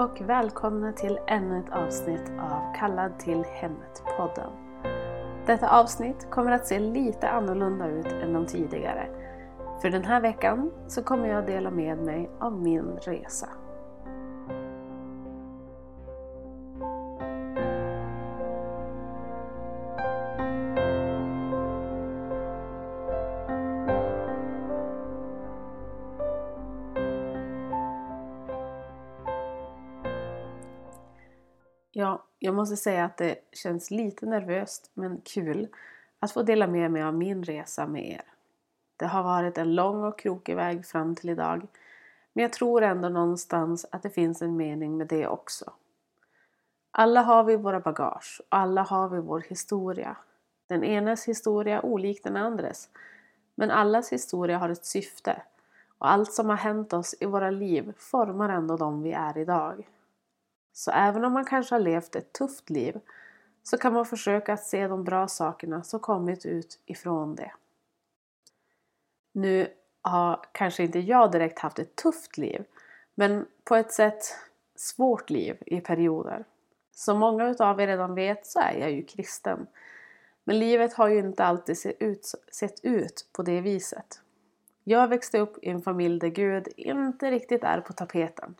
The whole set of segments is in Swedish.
och välkomna till ännu ett avsnitt av Kallad till hemmet-podden. Detta avsnitt kommer att se lite annorlunda ut än de tidigare. För den här veckan så kommer jag att dela med mig av min resa. Jag måste säga att det känns lite nervöst men kul att få dela med mig av min resa med er. Det har varit en lång och krokig väg fram till idag men jag tror ändå någonstans att det finns en mening med det också. Alla har vi våra bagage och alla har vi vår historia. Den enes historia olik den andres. Men allas historia har ett syfte och allt som har hänt oss i våra liv formar ändå de vi är idag. Så även om man kanske har levt ett tufft liv så kan man försöka att se de bra sakerna som kommit ut ifrån det. Nu har kanske inte jag direkt haft ett tufft liv men på ett sätt svårt liv i perioder. Som många utav er redan vet så är jag ju kristen. Men livet har ju inte alltid sett ut, sett ut på det viset. Jag växte upp i en familj där Gud inte riktigt är på tapeten.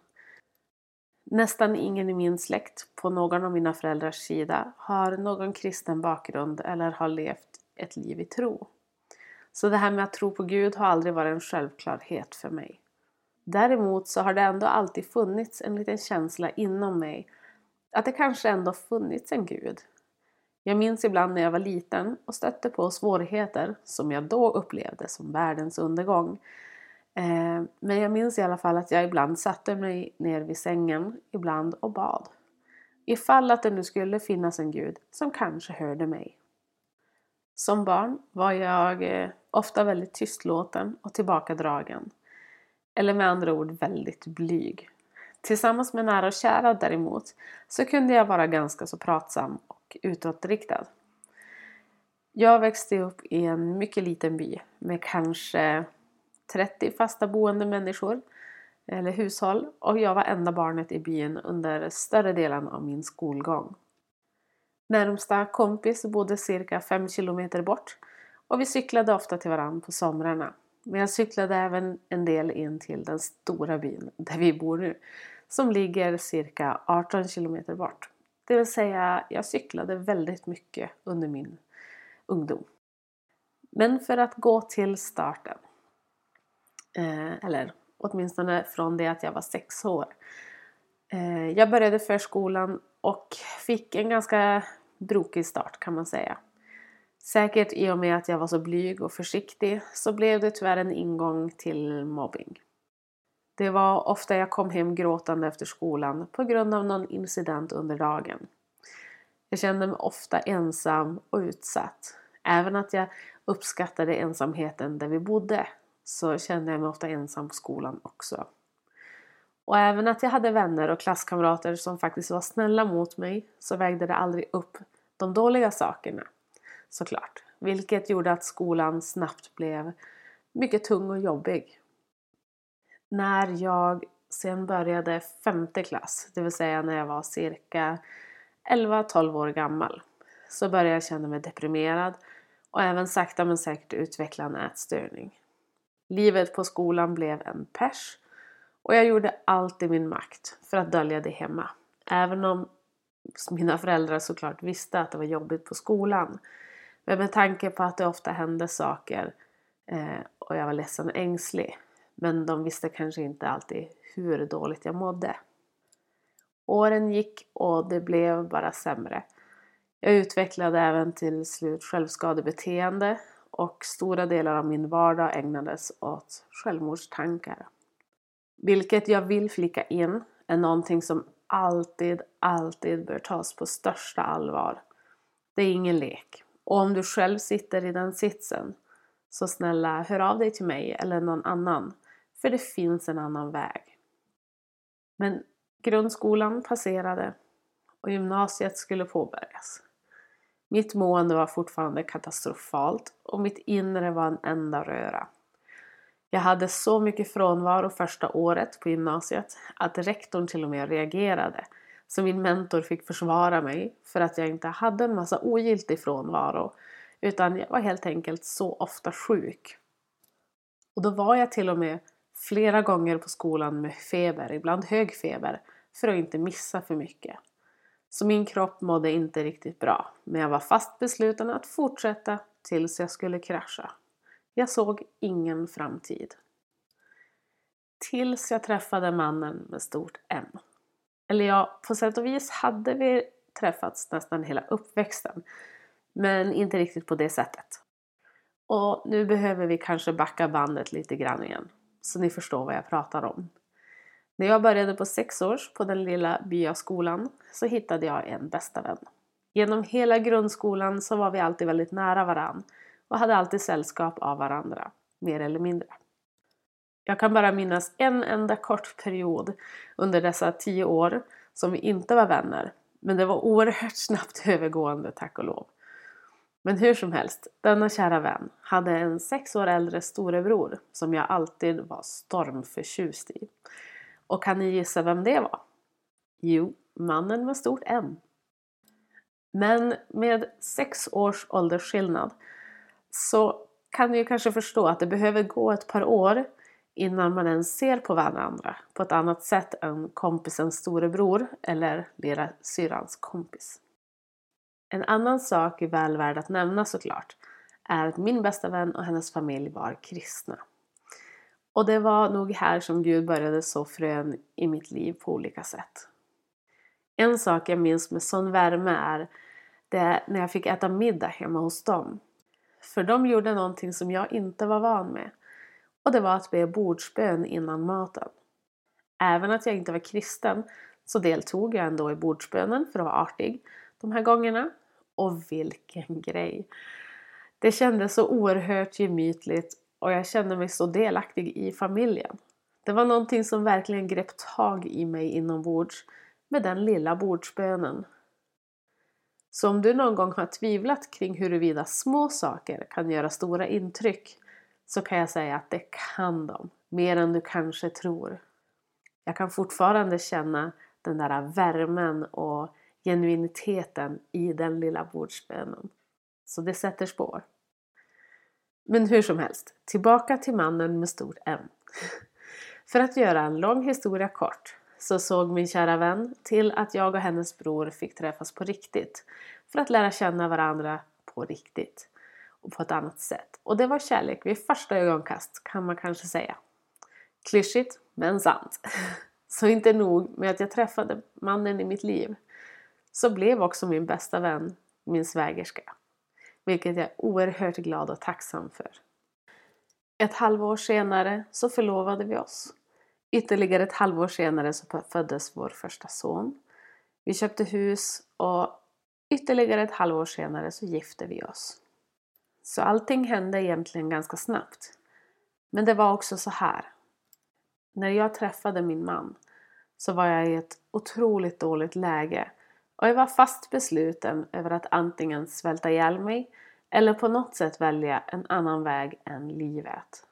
Nästan ingen i min släkt på någon av mina föräldrars sida har någon kristen bakgrund eller har levt ett liv i tro. Så det här med att tro på Gud har aldrig varit en självklarhet för mig. Däremot så har det ändå alltid funnits en liten känsla inom mig att det kanske ändå funnits en Gud. Jag minns ibland när jag var liten och stötte på svårigheter som jag då upplevde som världens undergång Eh, men jag minns i alla fall att jag ibland satte mig ner vid sängen ibland och bad. Ifall att det nu skulle finnas en gud som kanske hörde mig. Som barn var jag eh, ofta väldigt tystlåten och tillbakadragen. Eller med andra ord väldigt blyg. Tillsammans med nära och kära däremot så kunde jag vara ganska så pratsam och utåtriktad. Jag växte upp i en mycket liten by med kanske 30 fasta boende människor eller hushåll och jag var enda barnet i byn under större delen av min skolgång. Närmsta kompis bodde cirka 5 kilometer bort och vi cyklade ofta till varandra på somrarna. Men jag cyklade även en del in till den stora byn där vi bor nu som ligger cirka 18 kilometer bort. Det vill säga, jag cyklade väldigt mycket under min ungdom. Men för att gå till starten. Eh, eller åtminstone från det att jag var sex år. Eh, jag började förskolan och fick en ganska brokig start kan man säga. Säkert i och med att jag var så blyg och försiktig så blev det tyvärr en ingång till mobbing. Det var ofta jag kom hem gråtande efter skolan på grund av någon incident under dagen. Jag kände mig ofta ensam och utsatt. Även att jag uppskattade ensamheten där vi bodde så kände jag mig ofta ensam på skolan också. Och även att jag hade vänner och klasskamrater som faktiskt var snälla mot mig så vägde det aldrig upp de dåliga sakerna. Såklart. Vilket gjorde att skolan snabbt blev mycket tung och jobbig. När jag sen började femte klass, det vill säga när jag var cirka 11-12 år gammal, så började jag känna mig deprimerad och även sakta men säkert utveckla en ätstörning. Livet på skolan blev en pers och jag gjorde allt i min makt för att dölja det hemma. Även om mina föräldrar såklart visste att det var jobbigt på skolan. Men med tanke på att det ofta hände saker eh, och jag var ledsen och ängslig. Men de visste kanske inte alltid hur dåligt jag mådde. Åren gick och det blev bara sämre. Jag utvecklade även till slut självskadebeteende och stora delar av min vardag ägnades åt självmordstankar. Vilket jag vill flika in är någonting som alltid, alltid bör tas på största allvar. Det är ingen lek. Och om du själv sitter i den sitsen, så snälla hör av dig till mig eller någon annan. För det finns en annan väg. Men grundskolan passerade och gymnasiet skulle påbörjas. Mitt mående var fortfarande katastrofalt och mitt inre var en enda röra. Jag hade så mycket frånvaro första året på gymnasiet att rektorn till och med reagerade. Så min mentor fick försvara mig för att jag inte hade en massa ogiltig frånvaro utan jag var helt enkelt så ofta sjuk. Och då var jag till och med flera gånger på skolan med feber, ibland hög feber, för att inte missa för mycket. Så min kropp mådde inte riktigt bra, men jag var fast besluten att fortsätta tills jag skulle krascha. Jag såg ingen framtid. Tills jag träffade mannen med stort M. Eller ja, på sätt och vis hade vi träffats nästan hela uppväxten. Men inte riktigt på det sättet. Och nu behöver vi kanske backa bandet lite grann igen. Så ni förstår vad jag pratar om. När jag började på sex års på den lilla byaskolan så hittade jag en bästa vän. Genom hela grundskolan så var vi alltid väldigt nära varann och hade alltid sällskap av varandra, mer eller mindre. Jag kan bara minnas en enda kort period under dessa tio år som vi inte var vänner, men det var oerhört snabbt övergående, tack och lov. Men hur som helst, denna kära vän hade en sex år äldre storebror som jag alltid var stormförtjust i. Och kan ni gissa vem det var? Jo, mannen med stort M. Men med sex års åldersskillnad så kan ni ju kanske förstå att det behöver gå ett par år innan man ens ser på varandra på ett annat sätt än kompisens storebror eller lilla syrans kompis. En annan sak är väl värd att nämna såklart är att min bästa vän och hennes familj var kristna. Och det var nog här som Gud började så frön i mitt liv på olika sätt. En sak jag minns med sån värme är det när jag fick äta middag hemma hos dem. För de gjorde någonting som jag inte var van med. Och det var att be bordsbön innan maten. Även att jag inte var kristen så deltog jag ändå i bordsbönen för att vara artig de här gångerna. Och vilken grej! Det kändes så oerhört gemytligt och jag kände mig så delaktig i familjen. Det var någonting som verkligen grep tag i mig inombords med den lilla bordsbönen. Så om du någon gång har tvivlat kring huruvida små saker kan göra stora intryck så kan jag säga att det kan de, mer än du kanske tror. Jag kan fortfarande känna den där värmen och genuiniteten i den lilla bordsbönen. Så det sätter spår. Men hur som helst, tillbaka till mannen med stort M. För att göra en lång historia kort så såg min kära vän till att jag och hennes bror fick träffas på riktigt för att lära känna varandra på riktigt och på ett annat sätt. Och det var kärlek vid första ögonkast kan man kanske säga. Klyschigt men sant. Så inte nog med att jag träffade mannen i mitt liv så blev också min bästa vän min svägerska. Vilket jag är oerhört glad och tacksam för. Ett halvår senare så förlovade vi oss. Ytterligare ett halvår senare så föddes vår första son. Vi köpte hus och ytterligare ett halvår senare så gifte vi oss. Så allting hände egentligen ganska snabbt. Men det var också så här. När jag träffade min man så var jag i ett otroligt dåligt läge och jag var fast besluten över att antingen svälta ihjäl mig eller på något sätt välja en annan väg än livet.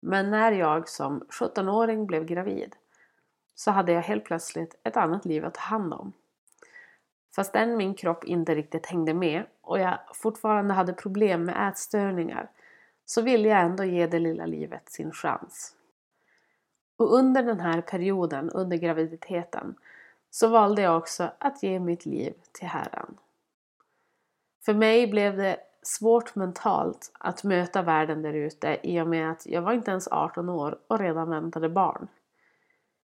Men när jag som 17-åring blev gravid så hade jag helt plötsligt ett annat liv att ta hand om. Fastän min kropp inte riktigt hängde med och jag fortfarande hade problem med ätstörningar så ville jag ändå ge det lilla livet sin chans. Och under den här perioden, under graviditeten, så valde jag också att ge mitt liv till Herren. För mig blev det svårt mentalt att möta världen där ute i och med att jag var inte ens 18 år och redan väntade barn.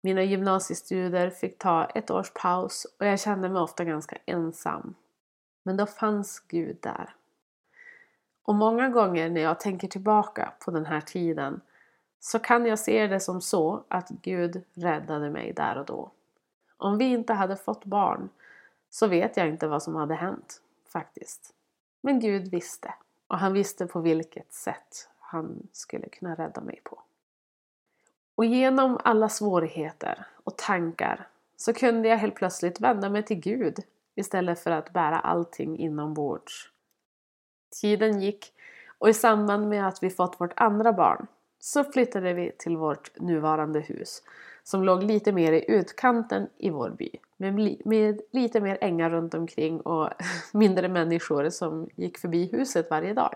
Mina gymnasiestudier fick ta ett års paus och jag kände mig ofta ganska ensam. Men då fanns Gud där. Och många gånger när jag tänker tillbaka på den här tiden så kan jag se det som så att Gud räddade mig där och då. Om vi inte hade fått barn så vet jag inte vad som hade hänt, faktiskt. Men Gud visste och han visste på vilket sätt han skulle kunna rädda mig på. Och genom alla svårigheter och tankar så kunde jag helt plötsligt vända mig till Gud istället för att bära allting inombords. Tiden gick och i samband med att vi fått vårt andra barn så flyttade vi till vårt nuvarande hus som låg lite mer i utkanten i vår by med, med lite mer ängar runt omkring och mindre människor som gick förbi huset varje dag.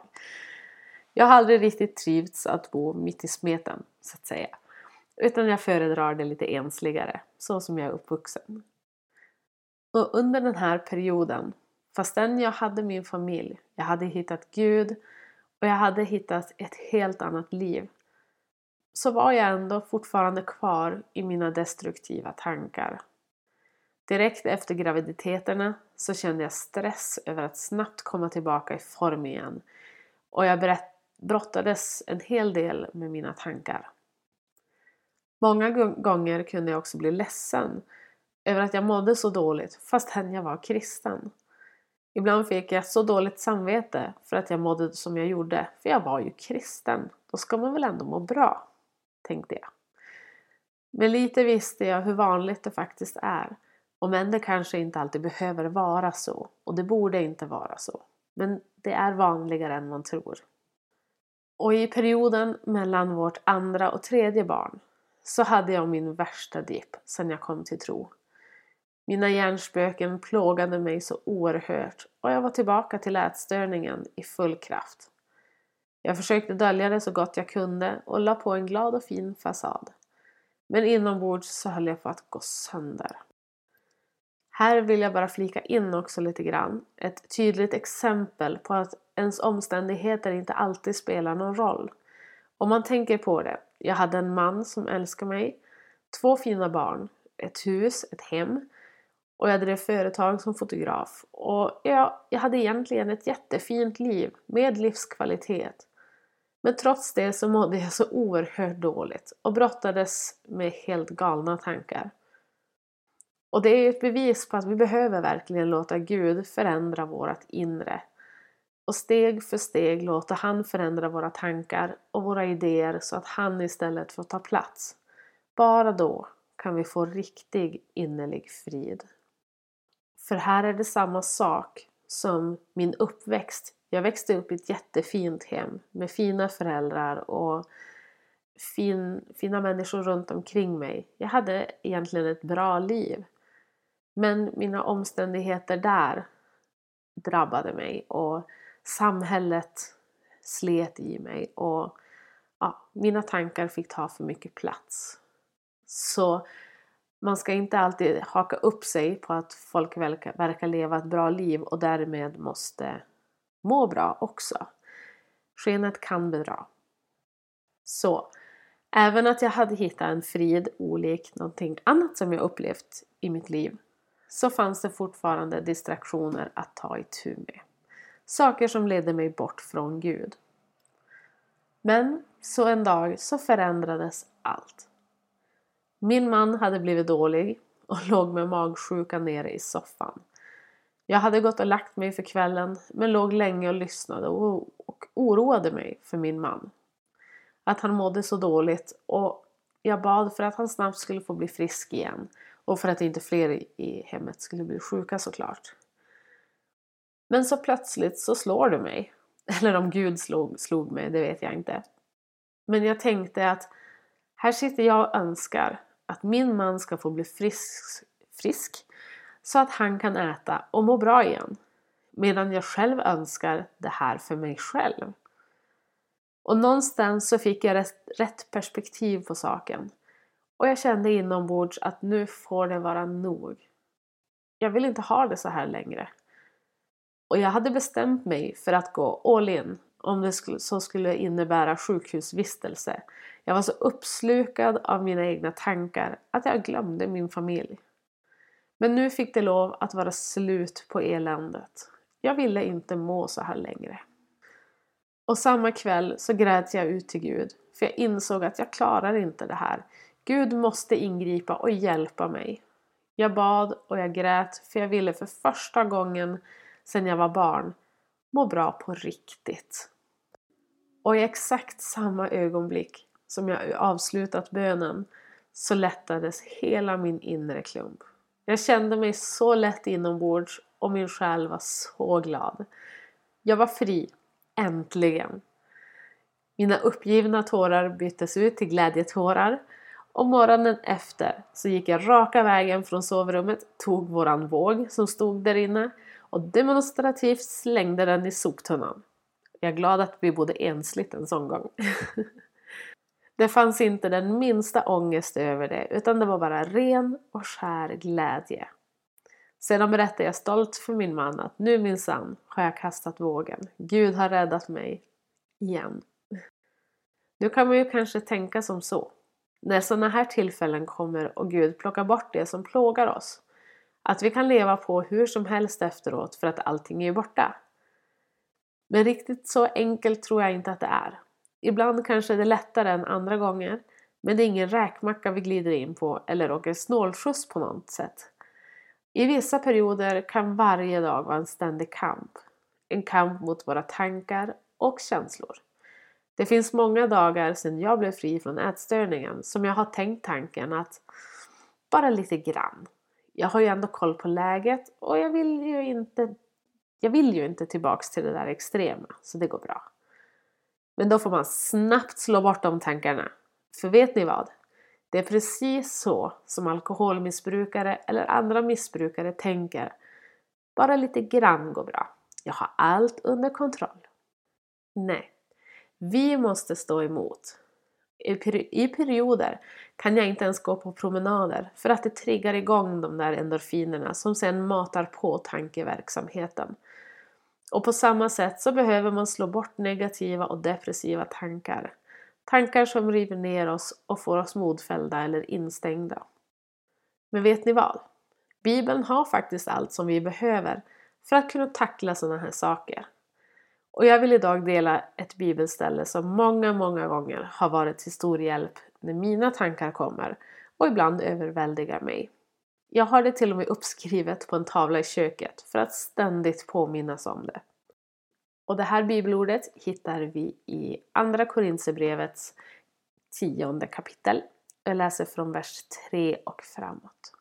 Jag har aldrig riktigt trivts att bo mitt i smeten, så att säga. Utan jag föredrar det lite ensligare, så som jag är uppvuxen. Och under den här perioden, fastän jag hade min familj, jag hade hittat Gud och jag hade hittat ett helt annat liv så var jag ändå fortfarande kvar i mina destruktiva tankar. Direkt efter graviditeterna så kände jag stress över att snabbt komma tillbaka i form igen och jag brottades en hel del med mina tankar. Många gånger kunde jag också bli ledsen över att jag mådde så dåligt fastän jag var kristen. Ibland fick jag så dåligt samvete för att jag mådde som jag gjorde, för jag var ju kristen. Då ska man väl ändå må bra, tänkte jag. Men lite visste jag hur vanligt det faktiskt är. Om än det kanske inte alltid behöver vara så. Och det borde inte vara så. Men det är vanligare än man tror. Och i perioden mellan vårt andra och tredje barn så hade jag min värsta dipp sedan jag kom till tro. Mina hjärnspöken plågade mig så oerhört och jag var tillbaka till ätstörningen i full kraft. Jag försökte dölja det så gott jag kunde och la på en glad och fin fasad. Men inombords så höll jag på att gå sönder. Här vill jag bara flika in också lite grann ett tydligt exempel på att ens omständigheter inte alltid spelar någon roll. Om man tänker på det. Jag hade en man som älskade mig, två fina barn, ett hus, ett hem och jag drev företag som fotograf. Och jag, jag hade egentligen ett jättefint liv med livskvalitet. Men trots det så mådde jag så oerhört dåligt och brottades med helt galna tankar. Och det är ett bevis på att vi behöver verkligen låta Gud förändra vårt inre. Och steg för steg låta han förändra våra tankar och våra idéer så att han istället får ta plats. Bara då kan vi få riktig innerlig frid. För här är det samma sak som min uppväxt. Jag växte upp i ett jättefint hem med fina föräldrar och fin, fina människor runt omkring mig. Jag hade egentligen ett bra liv. Men mina omständigheter där drabbade mig och samhället slet i mig och ja, mina tankar fick ta för mycket plats. Så man ska inte alltid haka upp sig på att folk verkar, verkar leva ett bra liv och därmed måste må bra också. Skenet kan bedra. Så även att jag hade hittat en frid olik någonting annat som jag upplevt i mitt liv så fanns det fortfarande distraktioner att ta itu med. Saker som ledde mig bort från Gud. Men så en dag så förändrades allt. Min man hade blivit dålig och låg med magsjuka nere i soffan. Jag hade gått och lagt mig för kvällen men låg länge och lyssnade och, oroade mig för min man. Att han mådde så dåligt och jag bad för att han snabbt skulle få bli frisk igen och för att inte fler i hemmet skulle bli sjuka såklart. Men så plötsligt så slår det mig. Eller om Gud slog, slog mig, det vet jag inte. Men jag tänkte att här sitter jag och önskar att min man ska få bli frisk, frisk så att han kan äta och må bra igen. Medan jag själv önskar det här för mig själv. Och någonstans så fick jag rätt, perspektiv på saken. Och jag kände inombords att nu får det vara nog. Jag vill inte ha det så här längre. Och jag hade bestämt mig för att gå all in om det så skulle innebära sjukhusvistelse. Jag var så uppslukad av mina egna tankar att jag glömde min familj. Men nu fick det lov att vara slut på eländet. Jag ville inte må så här längre. Och samma kväll så grät jag ut till Gud för jag insåg att jag klarar inte det här. Gud måste ingripa och hjälpa mig. Jag bad och jag grät för jag ville för första gången sedan jag var barn må bra på riktigt. Och i exakt samma ögonblick som jag avslutat bönen så lättades hela min inre klump. Jag kände mig så lätt inombords och min själ var så glad. Jag var fri. Äntligen! Mina uppgivna tårar byttes ut till glädjetårar och morgonen efter så gick jag raka vägen från sovrummet, tog våran våg som stod där inne och demonstrativt slängde den i soptunnan. Jag är glad att vi bodde ensligt en sån gång. det fanns inte den minsta ångest över det utan det var bara ren och skär glädje. Sedan berättade jag stolt för min man att nu minsann har jag kastat vågen. Gud har räddat mig. Igen. Nu kan man ju kanske tänka som så. När sådana här tillfällen kommer och Gud plockar bort det som plågar oss. Att vi kan leva på hur som helst efteråt för att allting är borta. Men riktigt så enkelt tror jag inte att det är. Ibland kanske det är lättare än andra gånger. Men det är ingen räkmacka vi glider in på eller åker snålskjuts på något sätt. I vissa perioder kan varje dag vara en ständig kamp. En kamp mot våra tankar och känslor. Det finns många dagar sedan jag blev fri från ätstörningen som jag har tänkt tanken att bara lite grann. Jag har ju ändå koll på läget och jag vill ju inte jag vill ju inte tillbaks till det där extrema, så det går bra. Men då får man snabbt slå bort de tankarna. För vet ni vad? Det är precis så som alkoholmissbrukare eller andra missbrukare tänker. Bara lite grann går bra. Jag har allt under kontroll. Nej, vi måste stå emot. I perioder kan jag inte ens gå på promenader för att det triggar igång de där endorfinerna som sen matar på tankeverksamheten. Och på samma sätt så behöver man slå bort negativa och depressiva tankar. Tankar som river ner oss och får oss modfällda eller instängda. Men vet ni vad? Bibeln har faktiskt allt som vi behöver för att kunna tackla sådana här saker. Och jag vill idag dela ett bibelställe som många, många gånger har varit till stor hjälp när mina tankar kommer och ibland överväldigar mig. Jag har det till och med uppskrivet på en tavla i köket för att ständigt påminnas om det. Och det här bibelordet hittar vi i Andra Korinthierbrevets tionde kapitel. Jag läser från vers 3 och framåt.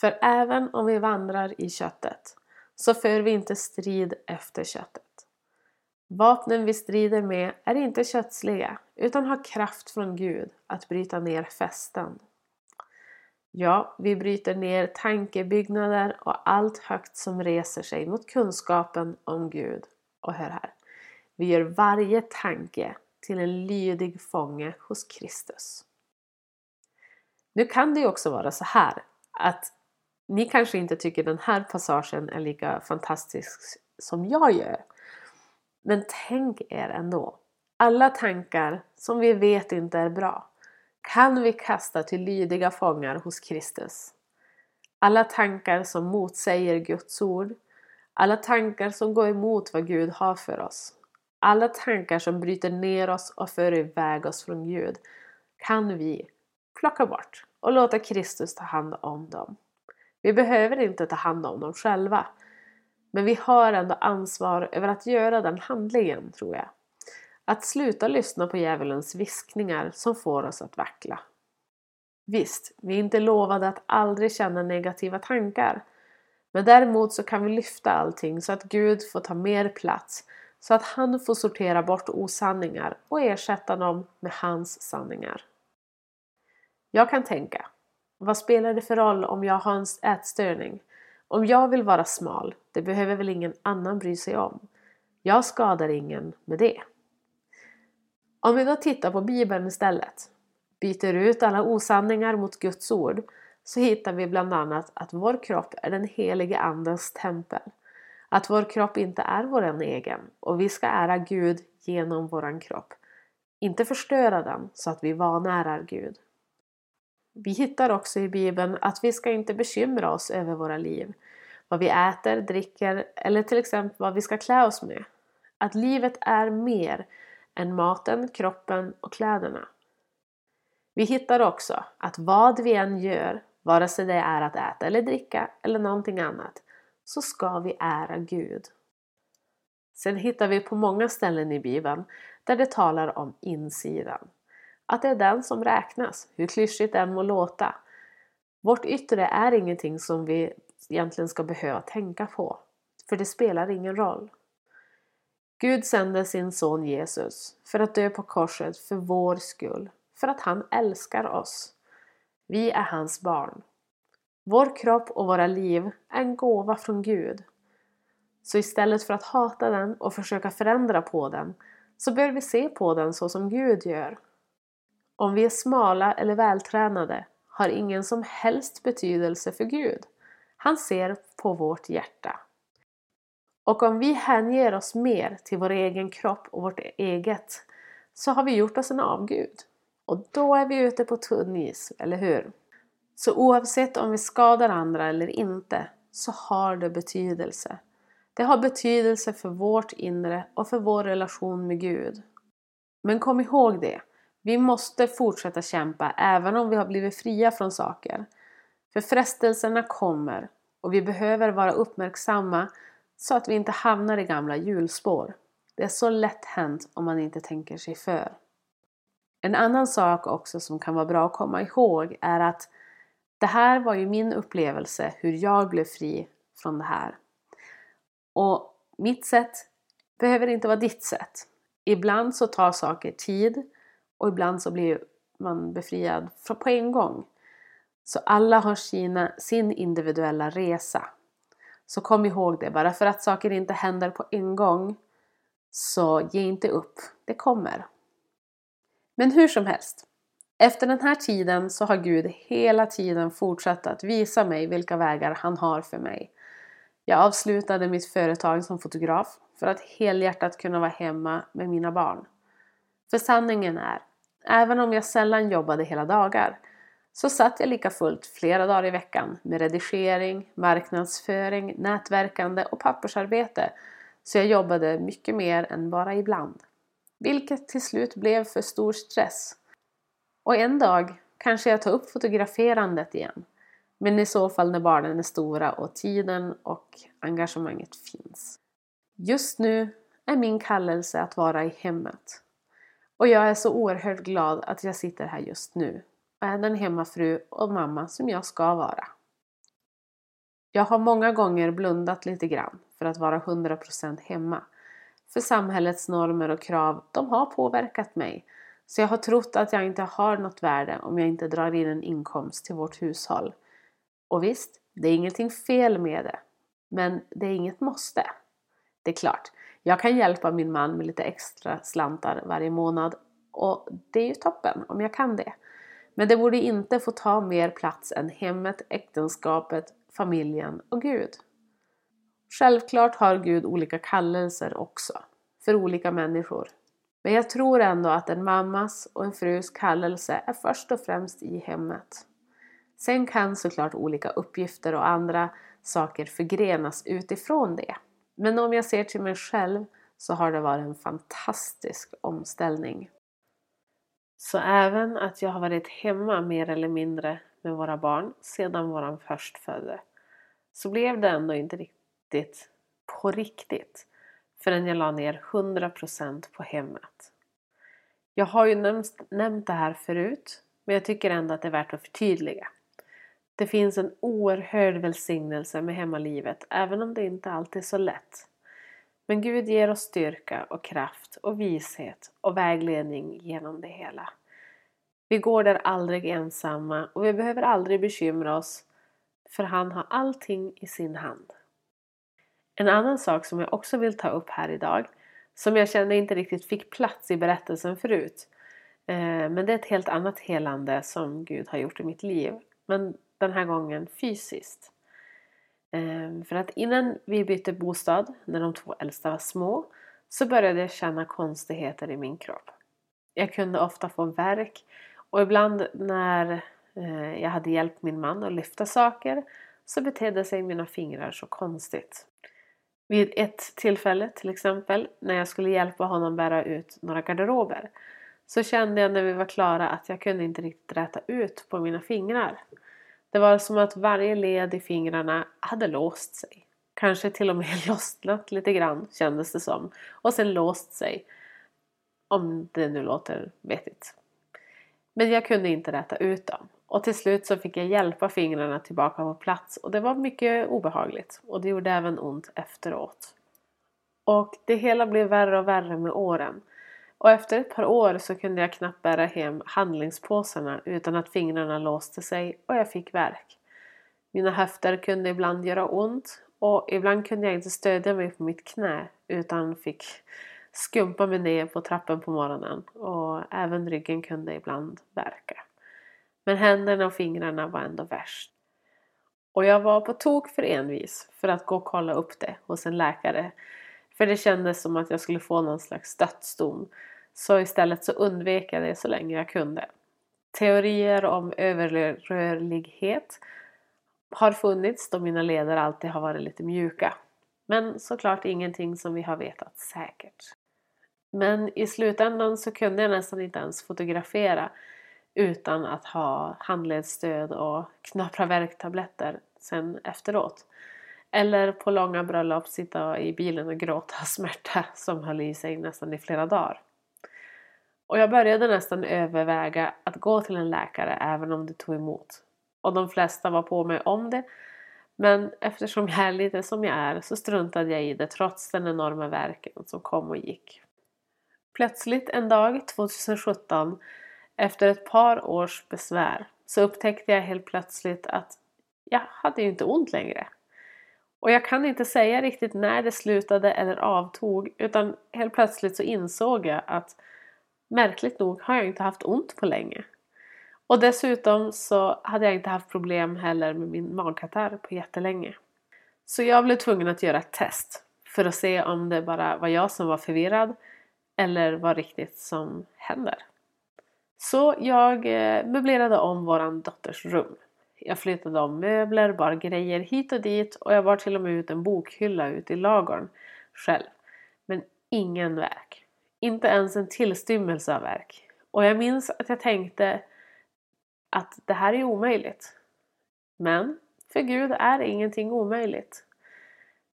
För även om vi vandrar i köttet så för vi inte strid efter köttet. Vapnen vi strider med är inte kötsliga utan har kraft från Gud att bryta ner fästen. Ja, vi bryter ner tankebyggnader och allt högt som reser sig mot kunskapen om Gud. Och hör här. Vi gör varje tanke till en lydig fånge hos Kristus. Nu kan det ju också vara så här att ni kanske inte tycker den här passagen är lika fantastisk som jag gör. Men tänk er ändå. Alla tankar som vi vet inte är bra kan vi kasta till lydiga fångar hos Kristus. Alla tankar som motsäger Guds ord, alla tankar som går emot vad Gud har för oss, alla tankar som bryter ner oss och för iväg oss från Gud kan vi plocka bort och låta Kristus ta hand om dem. Vi behöver inte ta hand om dem själva men vi har ändå ansvar över att göra den handlingen, tror jag. Att sluta lyssna på djävulens viskningar som får oss att vackla. Visst, vi är inte lovade att aldrig känna negativa tankar. Men däremot så kan vi lyfta allting så att Gud får ta mer plats. Så att han får sortera bort osanningar och ersätta dem med hans sanningar. Jag kan tänka, vad spelar det för roll om jag har en ätstörning? Om jag vill vara smal, det behöver väl ingen annan bry sig om. Jag skadar ingen med det. Om vi då tittar på Bibeln istället, byter ut alla osanningar mot Guds ord, så hittar vi bland annat att vår kropp är den helige Andens tempel. Att vår kropp inte är vår egen och vi ska ära Gud genom vår kropp. Inte förstöra den så att vi vanärar Gud. Vi hittar också i Bibeln att vi ska inte bekymra oss över våra liv, vad vi äter, dricker eller till exempel vad vi ska klä oss med. Att livet är mer än maten, kroppen och kläderna. Vi hittar också att vad vi än gör, vare sig det är att äta eller dricka eller någonting annat, så ska vi ära Gud. Sen hittar vi på många ställen i Bibeln där det talar om insidan. Att det är den som räknas, hur klyschigt det än må låta. Vårt yttre är ingenting som vi egentligen ska behöva tänka på. För det spelar ingen roll. Gud sände sin son Jesus för att dö på korset för vår skull, för att han älskar oss. Vi är hans barn. Vår kropp och våra liv är en gåva från Gud. Så istället för att hata den och försöka förändra på den så bör vi se på den så som Gud gör. Om vi är smala eller vältränade har ingen som helst betydelse för Gud. Han ser på vårt hjärta. Och om vi hänger oss mer till vår egen kropp och vårt eget så har vi gjort oss en avgud. Och då är vi ute på tunn is, eller hur? Så oavsett om vi skadar andra eller inte så har det betydelse. Det har betydelse för vårt inre och för vår relation med Gud. Men kom ihåg det, vi måste fortsätta kämpa även om vi har blivit fria från saker. För frestelserna kommer och vi behöver vara uppmärksamma så att vi inte hamnar i gamla hjulspår. Det är så lätt hänt om man inte tänker sig för. En annan sak också som kan vara bra att komma ihåg är att det här var ju min upplevelse hur jag blev fri från det här. Och mitt sätt behöver inte vara ditt sätt. Ibland så tar saker tid och ibland så blir man befriad på en gång. Så alla har sina, sin individuella resa. Så kom ihåg det, bara för att saker inte händer på en gång så ge inte upp, det kommer. Men hur som helst, efter den här tiden så har Gud hela tiden fortsatt att visa mig vilka vägar han har för mig. Jag avslutade mitt företag som fotograf för att helhjärtat kunna vara hemma med mina barn. För sanningen är, även om jag sällan jobbade hela dagar så satt jag lika fullt flera dagar i veckan med redigering, marknadsföring, nätverkande och pappersarbete så jag jobbade mycket mer än bara ibland. Vilket till slut blev för stor stress. Och en dag kanske jag tar upp fotograferandet igen. Men i så fall när barnen är stora och tiden och engagemanget finns. Just nu är min kallelse att vara i hemmet. Och jag är så oerhört glad att jag sitter här just nu är den hemmafru och mamma som jag ska vara. Jag har många gånger blundat lite grann för att vara 100% hemma. För samhällets normer och krav, de har påverkat mig. Så jag har trott att jag inte har något värde om jag inte drar in en inkomst till vårt hushåll. Och visst, det är ingenting fel med det. Men det är inget måste. Det är klart, jag kan hjälpa min man med lite extra slantar varje månad och det är ju toppen om jag kan det. Men det borde inte få ta mer plats än hemmet, äktenskapet, familjen och Gud. Självklart har Gud olika kallelser också, för olika människor. Men jag tror ändå att en mammas och en frus kallelse är först och främst i hemmet. Sen kan såklart olika uppgifter och andra saker förgrenas utifrån det. Men om jag ser till mig själv så har det varit en fantastisk omställning. Så även att jag har varit hemma mer eller mindre med våra barn sedan våran förstfödde så blev det ändå inte riktigt på riktigt förrän jag la ner 100% på hemmet. Jag har ju nämnt, nämnt det här förut men jag tycker ändå att det är värt att förtydliga. Det finns en oerhörd välsignelse med hemmalivet även om det inte alltid är så lätt. Men Gud ger oss styrka och kraft och vishet och vägledning genom det hela. Vi går där aldrig ensamma och vi behöver aldrig bekymra oss för han har allting i sin hand. En annan sak som jag också vill ta upp här idag som jag kände inte riktigt fick plats i berättelsen förut. Eh, men det är ett helt annat helande som Gud har gjort i mitt liv. Men den här gången fysiskt. Ehm, för att innan vi bytte bostad, när de två äldsta var små, så började jag känna konstigheter i min kropp. Jag kunde ofta få värk och ibland när eh, jag hade hjälpt min man att lyfta saker så betedde sig mina fingrar så konstigt. Vid ett tillfälle till exempel när jag skulle hjälpa honom bära ut några garderober så kände jag när vi var klara att jag kunde inte riktigt räta ut på mina fingrar. Det var som att varje led i fingrarna hade låst sig. Kanske till och med lossnat lite grann kändes det som. Och sen låst sig. Om det nu låter vettigt. Men jag kunde inte räta ut dem. Och till slut så fick jag hjälpa fingrarna tillbaka på plats och det var mycket obehagligt. Och det gjorde även ont efteråt. Och det hela blev värre och värre med åren. Och efter ett par år så kunde jag knappt bära hem handlingspåsarna utan att fingrarna låste sig och jag fick värk. Mina höfter kunde ibland göra ont och ibland kunde jag inte stödja mig på mitt knä utan fick skumpa mig ner på trappen på morgonen och även ryggen kunde ibland verka. Men händerna och fingrarna var ändå värst. Och jag var på tok för envis för att gå och kolla upp det hos en läkare. För det kändes som att jag skulle få någon slags dödsdom. Så istället så undvek jag det så länge jag kunde. Teorier om överrörlighet har funnits då mina leder alltid har varit lite mjuka. Men såklart ingenting som vi har vetat säkert. Men i slutändan så kunde jag nästan inte ens fotografera utan att ha handledsstöd och knapra värktabletter sen efteråt. Eller på långa bröllop sitta i bilen och gråta av smärta som höll i sig nästan i flera dagar. Och jag började nästan överväga att gå till en läkare även om det tog emot. Och de flesta var på mig om det. Men eftersom jag är lite som jag är så struntade jag i det trots den enorma verken som kom och gick. Plötsligt en dag 2017 efter ett par års besvär så upptäckte jag helt plötsligt att jag hade ju inte ont längre. Och jag kan inte säga riktigt när det slutade eller avtog utan helt plötsligt så insåg jag att märkligt nog har jag inte haft ont på länge. Och dessutom så hade jag inte haft problem heller med min magkatarr på jättelänge. Så jag blev tvungen att göra ett test för att se om det bara var jag som var förvirrad eller vad riktigt som händer. Så jag eh, möblerade om våran dotters rum. Jag flyttade om möbler, bar grejer hit och dit och jag bar till och med ut en bokhylla ut i lagorn själv. Men ingen verk. Inte ens en tillstymmelse av verk. Och jag minns att jag tänkte att det här är omöjligt. Men för Gud är ingenting omöjligt.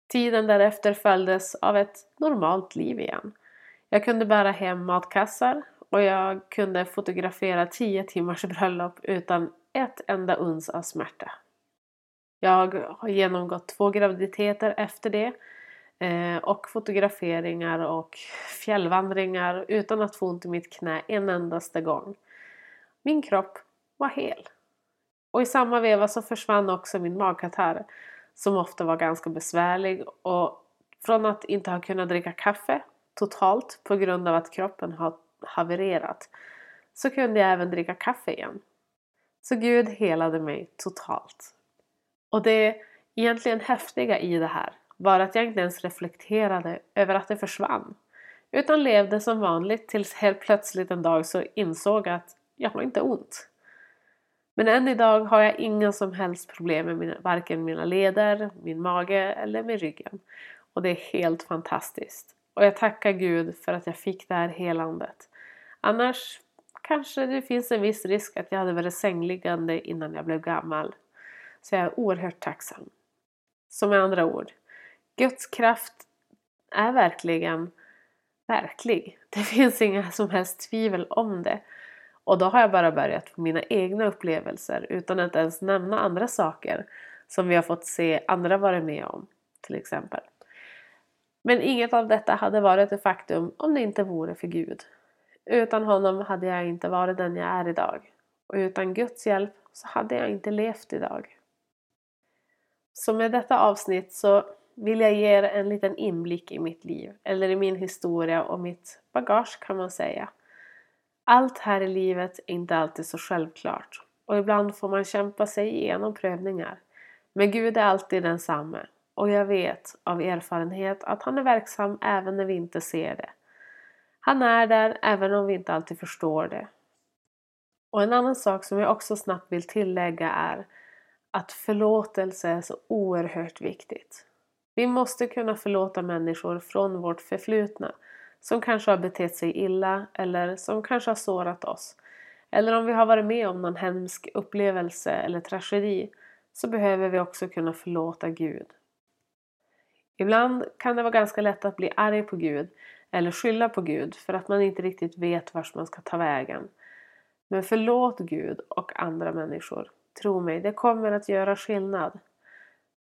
Tiden därefter följdes av ett normalt liv igen. Jag kunde bära hem matkassar och jag kunde fotografera 10 timmars bröllop utan ett enda uns av smärta. Jag har genomgått två graviditeter efter det eh, och fotograferingar och fjällvandringar utan att få ont i mitt knä en endaste gång. Min kropp var hel. Och i samma veva så försvann också min magkatarr som ofta var ganska besvärlig och från att inte ha kunnat dricka kaffe totalt på grund av att kroppen har havererat så kunde jag även dricka kaffe igen. Så Gud helade mig totalt. Och det egentligen häftiga i det här var att jag inte ens reflekterade över att det försvann. Utan levde som vanligt tills helt plötsligt en dag så insåg jag att jag har inte ont. Men än idag har jag inga som helst problem med mina, varken mina leder, min mage eller med ryggen. Och det är helt fantastiskt. Och jag tackar Gud för att jag fick det här helandet. Annars kanske det finns en viss risk att jag hade varit sängliggande innan jag blev gammal. Så jag är oerhört tacksam. Så med andra ord, Guds kraft är verkligen verklig. Det finns inga som helst tvivel om det. Och då har jag bara börjat på mina egna upplevelser utan att ens nämna andra saker som vi har fått se andra vara med om, till exempel. Men inget av detta hade varit ett faktum om det inte vore för Gud. Utan honom hade jag inte varit den jag är idag. Och utan Guds hjälp så hade jag inte levt idag. Så med detta avsnitt så vill jag ge er en liten inblick i mitt liv, eller i min historia och mitt bagage kan man säga. Allt här i livet är inte alltid så självklart och ibland får man kämpa sig igenom prövningar. Men Gud är alltid densamme och jag vet av erfarenhet att han är verksam även när vi inte ser det. Han är där även om vi inte alltid förstår det. Och en annan sak som jag också snabbt vill tillägga är att förlåtelse är så oerhört viktigt. Vi måste kunna förlåta människor från vårt förflutna som kanske har betett sig illa eller som kanske har sårat oss. Eller om vi har varit med om någon hemsk upplevelse eller tragedi så behöver vi också kunna förlåta Gud. Ibland kan det vara ganska lätt att bli arg på Gud eller skylla på Gud för att man inte riktigt vet vart man ska ta vägen. Men förlåt Gud och andra människor. Tro mig, det kommer att göra skillnad.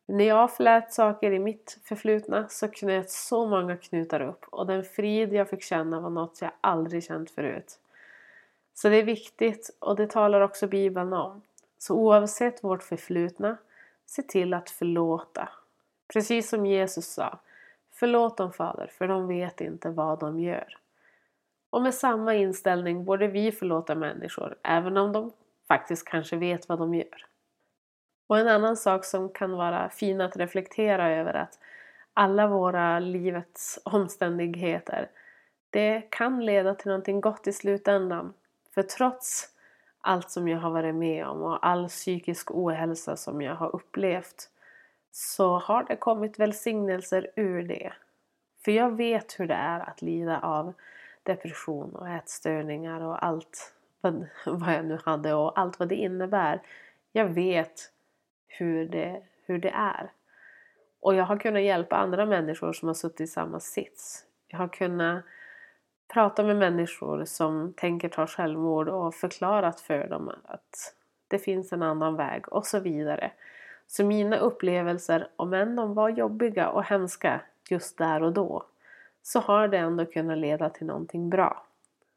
När jag flät saker i mitt förflutna så knöt så många knutar upp och den frid jag fick känna var något jag aldrig känt förut. Så det är viktigt och det talar också Bibeln om. Så oavsett vårt förflutna, se till att förlåta. Precis som Jesus sa, förlåt dem Fader för de vet inte vad de gör. Och med samma inställning borde vi förlåta människor även om de faktiskt kanske vet vad de gör. Och en annan sak som kan vara fin att reflektera över är att alla våra livets omständigheter det kan leda till någonting gott i slutändan. För trots allt som jag har varit med om och all psykisk ohälsa som jag har upplevt så har det kommit välsignelser ur det. För jag vet hur det är att lida av depression och ätstörningar och allt vad, jag nu hade och allt vad det innebär. Jag vet hur det, hur det är. Och jag har kunnat hjälpa andra människor som har suttit i samma sits. Jag har kunnat prata med människor som tänker ta självmord och förklarat för dem att det finns en annan väg och så vidare. Så mina upplevelser, om än de var jobbiga och hemska just där och då, så har det ändå kunnat leda till någonting bra.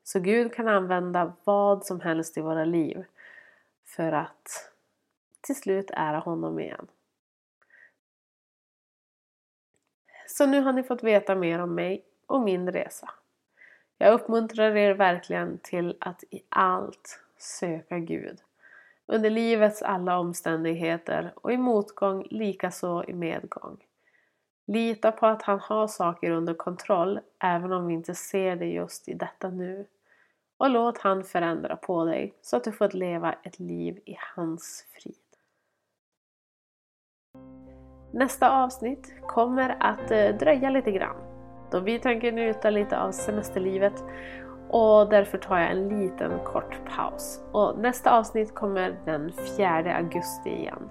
Så Gud kan använda vad som helst i våra liv för att till slut ära honom igen. Så nu har ni fått veta mer om mig och min resa. Jag uppmuntrar er verkligen till att i allt söka Gud. Under livets alla omständigheter och i motgång likaså i medgång. Lita på att han har saker under kontroll även om vi inte ser det just i detta nu. Och låt han förändra på dig så att du får leva ett liv i hans frid. Nästa avsnitt kommer att eh, dröja lite grann då vi tänker njuta lite av semesterlivet och därför tar jag en liten kort paus. Och nästa avsnitt kommer den 4 augusti igen.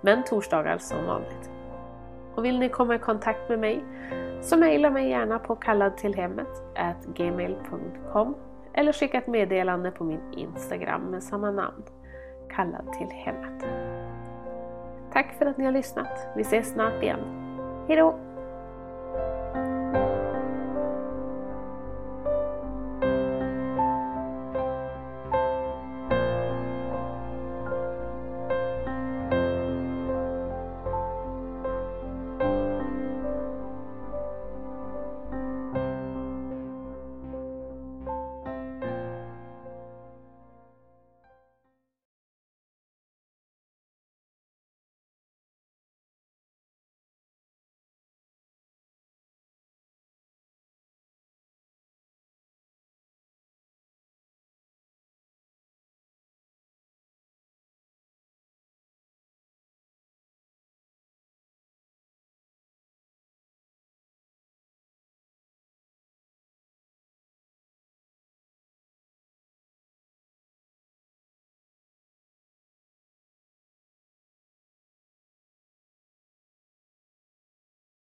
Men torsdagar som vanligt. Och vill ni komma i kontakt med mig så mejla mig gärna på kalladtillhemmet gmail.com eller skicka ett meddelande på min Instagram med samma namn, kallad till hemmet. Tack för att ni har lyssnat. Vi ses snart igen. Hejdå!